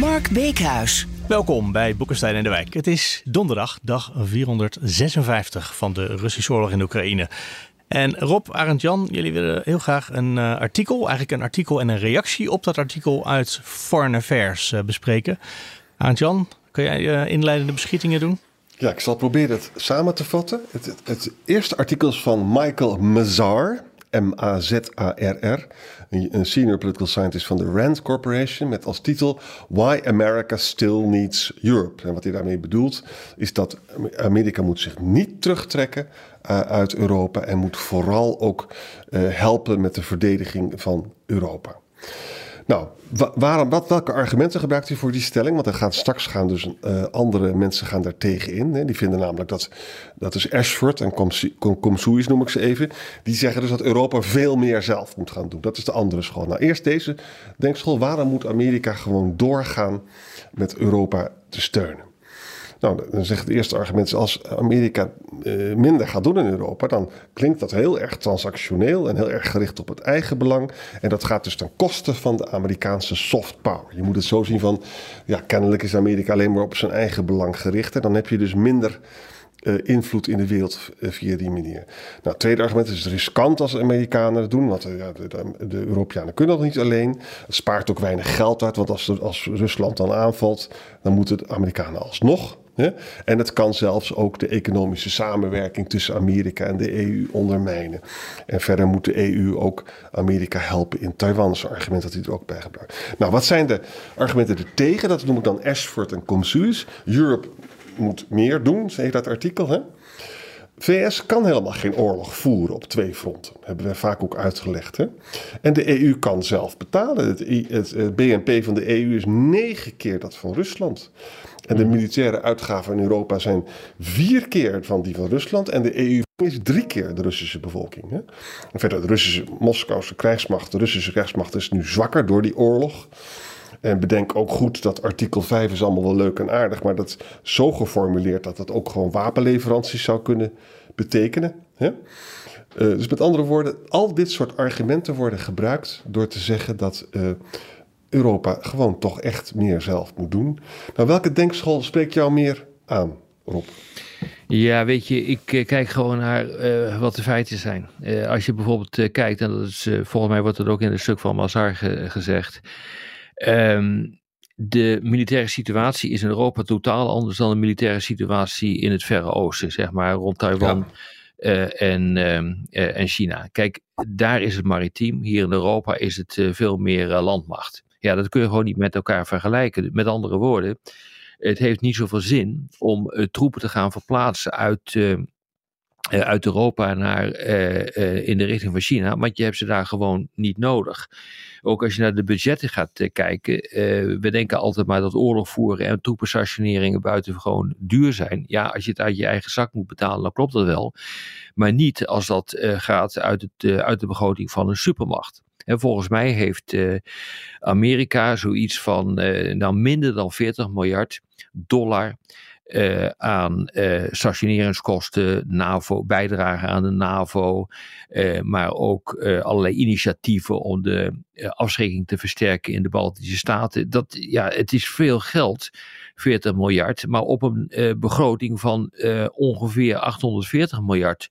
Mark Beekhuis. Welkom bij Boekenstein en de Wijk. Het is donderdag, dag 456 van de Russische oorlog in Oekraïne. En Rob, Arend Jan, jullie willen heel graag een uh, artikel, eigenlijk een artikel en een reactie op dat artikel uit Foreign Affairs uh, bespreken. Arend Jan, kun jij uh, inleidende beschietingen doen? Ja, ik zal proberen het samen te vatten. Het, het, het eerste artikel is van Michael Mazar, M-A-Z-A-R-R, een senior political scientist van de Rand Corporation, met als titel Why America Still Needs Europe. En wat hij daarmee bedoelt, is dat Amerika moet zich niet terugtrekken uh, uit Europa en moet vooral ook uh, helpen met de verdediging van Europa. Nou, waarom, wat, welke argumenten gebruikt u voor die stelling? Want er gaan straks gaan dus uh, andere mensen gaan daar tegenin. Hè. Die vinden namelijk dat, dat is Ashford en Komsois noem ik ze even. Die zeggen dus dat Europa veel meer zelf moet gaan doen. Dat is de andere school. Nou, eerst deze denkschool. Waarom moet Amerika gewoon doorgaan met Europa te steunen? Nou, dan zegt het eerste argument: als Amerika uh, minder gaat doen in Europa, dan klinkt dat heel erg transactioneel en heel erg gericht op het eigen belang. En dat gaat dus ten koste van de Amerikaanse soft power. Je moet het zo zien van, ja, kennelijk is Amerika alleen maar op zijn eigen belang gericht. En dan heb je dus minder. Uh, invloed in de wereld uh, via die manier. Nou, tweede argument is riskant als Amerikanen het doen, want de, de, de, Europeanen kunnen dat niet alleen. Het spaart ook weinig geld uit, want als, als Rusland dan aanvalt, dan moeten de Amerikanen alsnog en het kan zelfs ook de economische samenwerking tussen Amerika en de EU ondermijnen. En verder moet de EU ook Amerika helpen in Taiwan. Een argument dat hij er ook bij gebruikt. Nou, wat zijn de argumenten er tegen? Dat noem ik dan Ashford en Comsuis. Europe moet meer doen, zei dat artikel. Hè? VS kan helemaal geen oorlog voeren op twee fronten. Dat hebben we vaak ook uitgelegd. Hè? En de EU kan zelf betalen. Het, het, BNP van de EU is negen keer dat van Rusland. En de militaire uitgaven in Europa zijn vier keer van die van Rusland. En de EU is drie keer de Russische bevolking. Hè? En verder, de Russische Moskouse krijgsmacht, de Russische krijgsmacht is nu zwakker door die oorlog. En bedenk ook goed dat artikel 5 is allemaal wel leuk en aardig, maar dat is zo geformuleerd dat het ook gewoon wapenleveranties zou kunnen betekenen. Hè? Uh, dus met andere woorden, al dit soort argumenten worden gebruikt door te zeggen dat uh, Europa gewoon toch echt meer zelf moet doen. Nou, welke denkschool spreekt jou meer aan, Rob? Ja, weet je, ik uh, kijk gewoon naar uh, wat de feiten zijn. Uh, als je bijvoorbeeld kijkt, en dat is volgens mij wordt dat ook in het stuk van Mazar ge gezegd. Um, de militaire situatie is in Europa totaal anders dan de militaire situatie in het Verre Oosten, zeg maar, rond Taiwan. Ja. en, en China. Kijk, daar is het maritiem. Hier in Europa is het veel meer landmacht. Ja, dat kun je gewoon niet met elkaar vergelijken. Met andere woorden, het heeft niet zoveel zin om uh, troepen te gaan verplaatsen uit, uh, uit Europa naar, in de richting van China, want je hebt ze daar gewoon niet nodig. Ook als je naar de budgetten gaat kijken, we denken altijd maar dat oorlog voeren en troepenstationeringen buitengewoon duur zijn. Ja, als je het uit je eigen zak moet betalen, dan klopt dat wel. Maar niet als dat gaat uit, het, uit de begroting van een supermacht. En volgens mij heeft uh, Amerika zoiets van uh, nou minder dan 40 miljard dollar uh, aan stationeringskosten, NAVO, bijdrage aan de NAVO, maar ook allerlei initiatieven om de afschrikking te versterken in de Baltische Staten. Dat, ja, het is veel geld, 40 miljard, maar op een begroting van ongeveer 840 miljard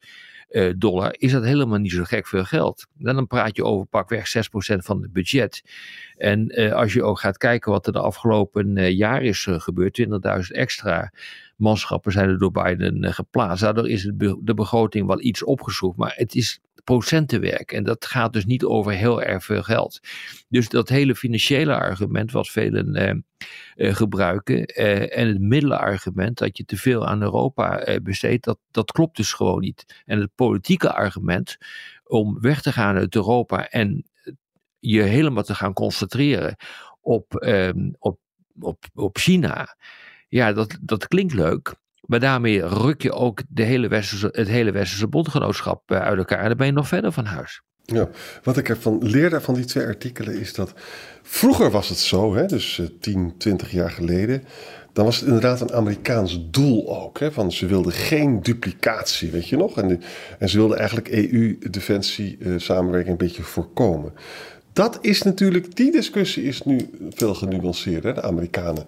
uh, dollar, is dat helemaal niet zo gek veel geld. Dan praat je over pakweg 6% van het budget. En uh, als je ook gaat kijken wat er de afgelopen uh, jaar is gebeurd, 20.000 extra manschappen zijn er door Biden geplaatst. Daardoor is de begroting wel iets opgeschroefd, maar het is procentenwerk. En dat gaat dus niet over heel erg veel geld. Dus dat hele financiële argument wat velen eh, eh, gebruiken eh, en het middelenargument dat je te veel aan Europa eh, besteedt, dat, dat klopt dus gewoon niet. En het politieke argument om weg te gaan uit Europa en je helemaal te gaan concentreren op, ehm, op, op, op China. Ja, dat, dat klinkt leuk. Maar daarmee ruk je ook de hele westerse, het hele westerse bondgenootschap eh, uit elkaar. En dan ben je nog verder van huis. Ja, wat ik ervan leerde van die twee artikelen is dat vroeger was het zo, hè, dus 10, eh, 20 jaar geleden, dan was het inderdaad een Amerikaans doel ook. Hè, van ze wilden geen duplicatie, weet je nog? En, en ze wilden eigenlijk EU-defensie-samenwerking eh, een beetje voorkomen. Dat is natuurlijk, die discussie is nu veel genuanceerder. De Amerikanen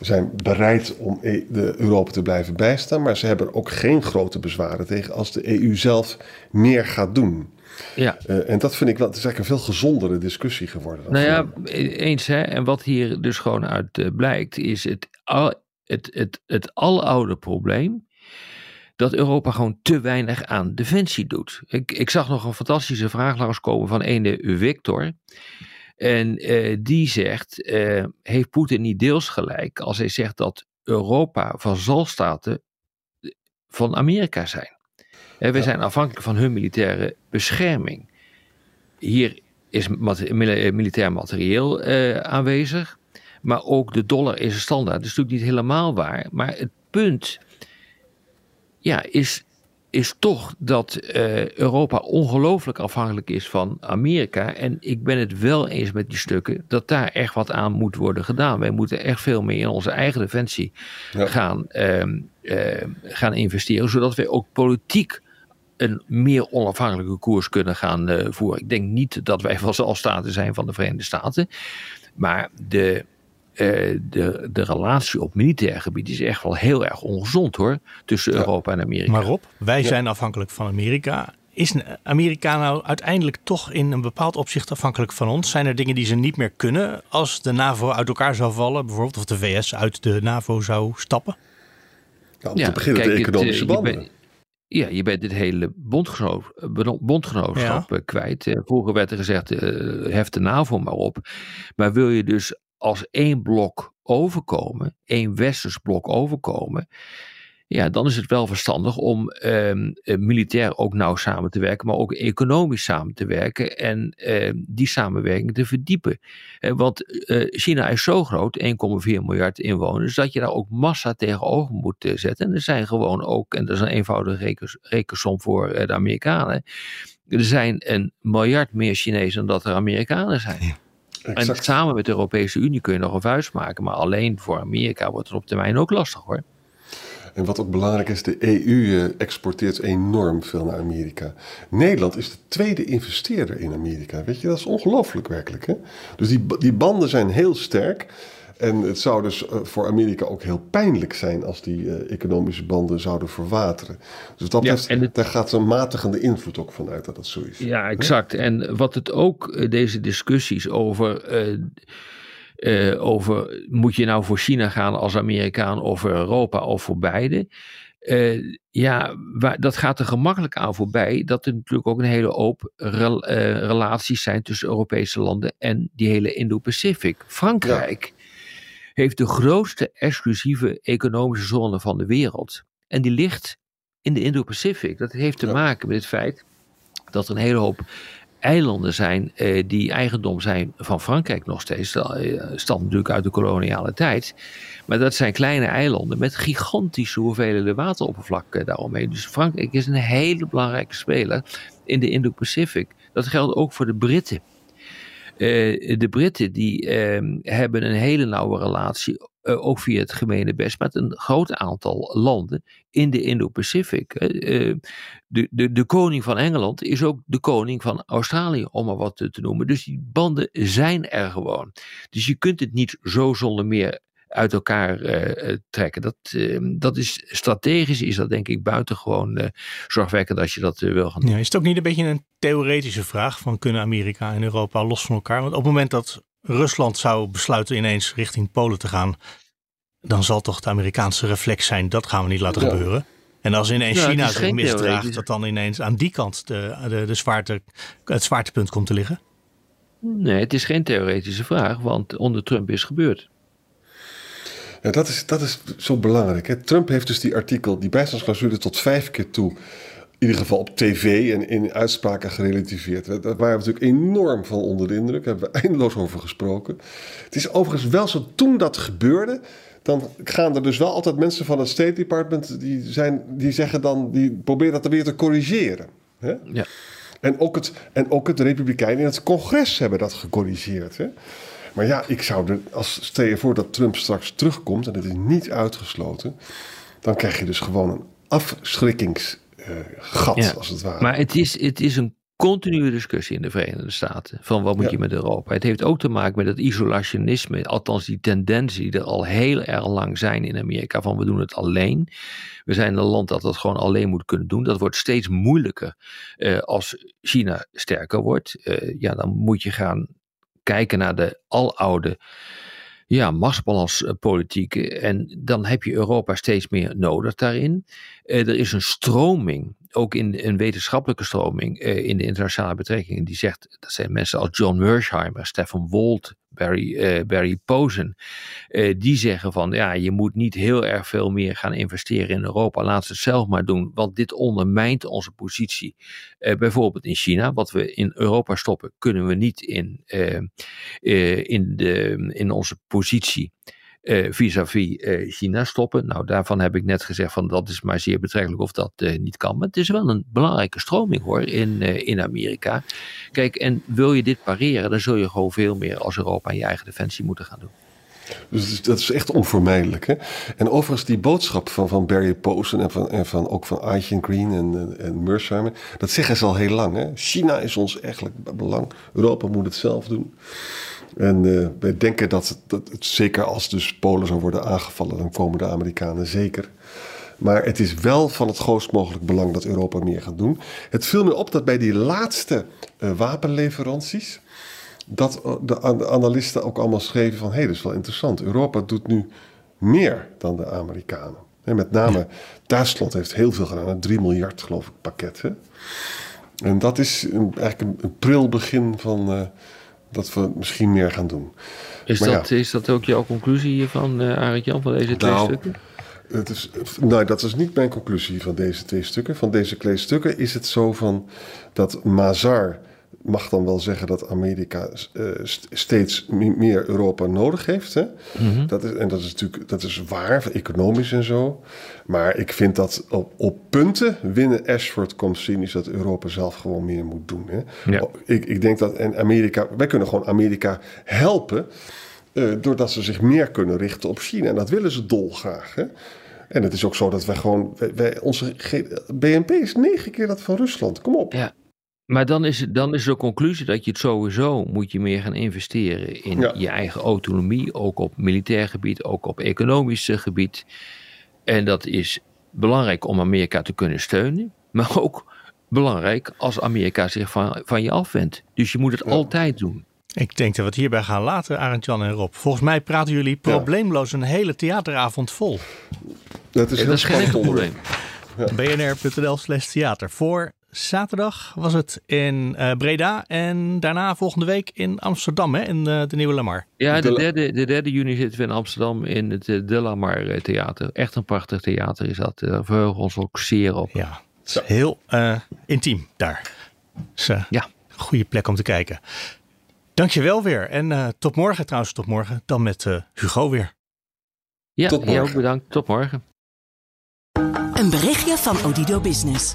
zijn bereid om e- de Europa te blijven bijstaan, maar ze hebben ook geen grote bezwaren tegen als de EU zelf meer gaat doen. Ja. Uh, en dat vind ik wel, het is eigenlijk een veel gezondere discussie geworden. Nou ja, eens hè. En wat hier dus gewoon uit uh, blijkt, is het, al, het, het, het aloude probleem dat Europa gewoon te weinig aan defensie doet. Ik, ik zag nog een fantastische vraag langskomen van ene Victor. En uh, die zegt, uh, heeft Poetin niet deels gelijk als hij zegt dat Europa vazalstaten van Amerika zijn? En we ja. zijn afhankelijk van hun militaire bescherming. Hier is militair materieel uh, aanwezig, maar ook de dollar is een standaard. Dat is natuurlijk niet helemaal waar, maar het punt ja, is, is toch dat uh, Europa ongelooflijk afhankelijk is van Amerika. En ik ben het wel eens met die stukken dat daar echt wat aan moet worden gedaan. Wij moeten echt veel meer in onze eigen defensie ja. gaan, uh, uh, gaan investeren, zodat wij ook politiek een meer onafhankelijke koers kunnen gaan voeren. Ik denk niet dat wij staten zijn van de Verenigde Staten, maar de uh, de, de relatie op militair gebied is echt wel heel erg ongezond hoor. Tussen Europa en Amerika. Maar Rob, wij zijn afhankelijk van Amerika. Is Amerika nou uiteindelijk toch in een bepaald opzicht afhankelijk van ons? Zijn er dingen die ze niet meer kunnen als de NAVO uit elkaar zou vallen, bijvoorbeeld, of de VS uit de NAVO zou stappen? Nou, om ja, te beginnen kijk, de economische het, banden. Je bent, ja, je bent dit hele bondgenoot, bondgenootschap ja. kwijt. Vroeger werd er gezegd, uh, hef de NAVO maar op. Maar wil je dus als één blok overkomen, één westers blok overkomen, ja, dan is het wel verstandig om eh, militair ook nauw samen te werken, maar ook economisch samen te werken en eh, die samenwerking te verdiepen. Eh, want eh, China is zo groot, 1,4 miljard inwoners, dat je daar ook massa tegenover moet eh, zetten. En er zijn gewoon ook, en dat is een eenvoudige rekens, rekensom voor de Amerikanen, er zijn een miljard meer Chinezen dan dat er Amerikanen zijn. Ja. Exact. En samen met de Europese Unie kun je nog een vuist maken. Maar alleen voor Amerika wordt het op termijn ook lastig hoor. En wat ook belangrijk is, de EU eh, exporteert enorm veel naar Amerika. Nederland is de tweede investeerder in Amerika. Weet je, dat is ongelooflijk werkelijk. Hè? Dus die, die banden zijn heel sterk. En het zou dus eh, voor Amerika ook heel pijnlijk zijn als die uh, economische banden zouden verwateren. Dus dat ja, heeft, het, daar gaat een matigende invloed ook vanuit dat dat zo is. Ja, exact. En wat het ook, deze discussies over. Uh, uh, over moet je nou voor China gaan als Amerikaan of voor Europa of voor beide. Uh, ja, waar, dat gaat er gemakkelijk aan voorbij dat er natuurlijk ook een hele hoop rel, uh, relaties zijn tussen Europese landen en die hele Indo-Pacific. Frankrijk ja. Heeft de grootste exclusieve economische zone van de wereld. En die ligt in de Indo-Pacific. Dat heeft te ja. maken met het feit dat er een hele hoop eilanden zijn eh, die eigendom zijn van Frankrijk nog steeds. Dat uh, stamt natuurlijk uit de koloniale tijd. Maar dat zijn kleine eilanden met gigantische hoeveelheden wateroppervlak uh, daaromheen. Dus Frankrijk is een hele belangrijke speler in de Indo-Pacific. Dat geldt ook voor de Britten. Uh, de Britten die uh, hebben een hele nauwe relatie, uh, ook via het gemene best, met een groot aantal landen in de Indo-Pacific. de, de, de koning van Engeland is ook de koning van Australië, om maar wat te, te noemen. Dus die banden zijn er gewoon. Dus je kunt het niet zo zonder meer uit elkaar uh, trekken. Dat, uh, dat is strategisch, is dat denk ik buitengewoon uh, zorgwekkend als je dat wil gaan doen. Ja, is het ook niet een beetje een theoretische vraag van kunnen Amerika en Europa los van elkaar? Want op het moment dat Rusland zou besluiten ineens richting Polen te gaan, dan zal toch de Amerikaanse reflex zijn, dat gaan we niet laten ja. gebeuren. En als ineens ja, China zich misdraagt, dat dan ineens aan die kant de, de, de zwaarte, het zwaartepunt komt te liggen? Nee, het is geen theoretische vraag, want onder Trump is gebeurd. Ja, dat is, dat is zo belangrijk. Hè? Trump heeft dus die artikel, die bijstandsclausule tot vijf keer toe in ieder geval op tv en in uitspraken gerelativeerd. Daar waren we natuurlijk enorm van onder de indruk. Daar hebben we eindeloos over gesproken. Het is overigens wel zo, toen dat gebeurde, dan gaan er dus wel altijd mensen van het State Department die, zijn, die zeggen dan, die proberen dat dan weer te corrigeren. Hè? Ja. En ook, het, en ook het Republikeinen in het congres hebben dat gecorrigeerd. Hè? Maar ja, ik zou er, als stel je voor dat Trump straks terugkomt, en dat is niet uitgesloten, dan krijg je dus gewoon een afschrikkingsgat, Ja. als het ware. Maar het is, het is een continue discussie in de Verenigde Staten. Van wat moet Ja. je met Europa? Het heeft ook te maken met het isolationisme. Althans die tendensen die er al heel erg lang zijn in Amerika. Van we doen het alleen. We zijn een land dat dat gewoon alleen moet kunnen doen. Dat wordt steeds moeilijker eh, als China sterker wordt. Eh, ja, dan moet je gaan kijken naar de aloude ja, machtsbalanspolitiek. En dan heb je Europa steeds meer nodig daarin. Eh, er is een stroming, ook in een wetenschappelijke stroming eh, in de internationale betrekkingen, die zegt, dat zijn mensen als John Mersheimer, Stefan Wolt, Barry, eh, Barry Posen, eh, die zeggen van ja, je moet niet heel erg veel meer gaan investeren in Europa, laat ze het zelf maar doen, want dit ondermijnt onze positie. Bijvoorbeeld in China, wat we in Europa stoppen, kunnen we niet in, in, de, in onze positie vis-à-vis eh, China stoppen. Nou, daarvan heb ik net gezegd van dat is maar zeer betrekkelijk of dat eh, niet kan. Maar het is wel een belangrijke stroming hoor in, eh, in Amerika. Kijk, en wil je dit pareren, dan zul je gewoon veel meer als Europa aan je eigen defensie moeten gaan doen. Dus dat is echt onvermijdelijk. Hè? En overigens, die boodschap van, van Barry Posen en, van, en van, ook van Aitken Green en, en, dat zeggen ze al heel lang. Hè? China is ons eigenlijk belang. Europa moet het zelf doen. En eh, wij denken dat het, dat zeker als dus Polen zou worden aangevallen, dan komen de Amerikanen zeker. Maar het is wel van het grootst mogelijk belang dat Europa meer gaat doen. Het viel me op dat bij die laatste eh, wapenleveranties dat de an- de analisten ook allemaal schreven van... hé, hey, dat is wel interessant. Europa doet nu meer dan de Amerikanen. En met name Duitsland heeft heel veel gedaan. Een 3 miljard, geloof ik, pakket. Hè? En dat is een, eigenlijk een, een pril begin van... eh, dat we misschien meer gaan doen. Is, Maar dat, ja. is dat ook jouw conclusie hiervan, uh, Arend Jan, van deze twee Nou, stukken? Het is, nou, dat is niet mijn conclusie van deze twee stukken. Van deze twee stukken is het zo van dat Mazar mag dan wel zeggen dat Amerika eh, st- steeds me- meer Europa nodig heeft. Hè? dat is, en dat is natuurlijk dat is waar, economisch en zo. Maar ik vind dat op, op punten winnen Ashford komt zien, is dat Europa zelf gewoon meer moet doen. Hè? Ja. Ik, ik denk dat en Amerika, wij kunnen gewoon Amerika helpen. eh, doordat ze zich meer kunnen richten op China. En dat willen ze dolgraag. Hè? En het is ook zo dat wij gewoon. Wij, wij- onze BNP is negen keer dat van Rusland. Kom op. Ja. Maar dan is, het, dan is de conclusie dat je het sowieso moet je meer gaan investeren in Ja. je eigen autonomie, ook op militair gebied, ook op economisch eh, gebied. En dat is belangrijk om Amerika te kunnen steunen, maar ook belangrijk als Amerika zich van, van je afwendt. Dus je moet het altijd doen. Ik denk dat we het hierbij gaan laten, Arend Jan en Rob. Volgens mij praten jullie probleemloos een hele theateravond vol. Dat is heel dat is geen probleem. bnr.nl slash theater. Voor zaterdag was het in eh, Breda en daarna volgende week in Amsterdam, hè, in eh, de Nieuwe Lamar. Ja, de De- derde, de derde juni zitten we in Amsterdam in het eh, De La Mar eh, Theater. Echt een prachtig theater is dat. Daar verheugen we ons ook zeer op. Ja, het is heel eh, intiem daar. Dus Ja. goede plek om te kijken. Dankjewel weer. En eh, tot morgen trouwens, tot morgen. Dan met eh, Hugo weer. Ja, Tot jij ook morgen. bedankt. Tot morgen. Een berichtje van Odido Business.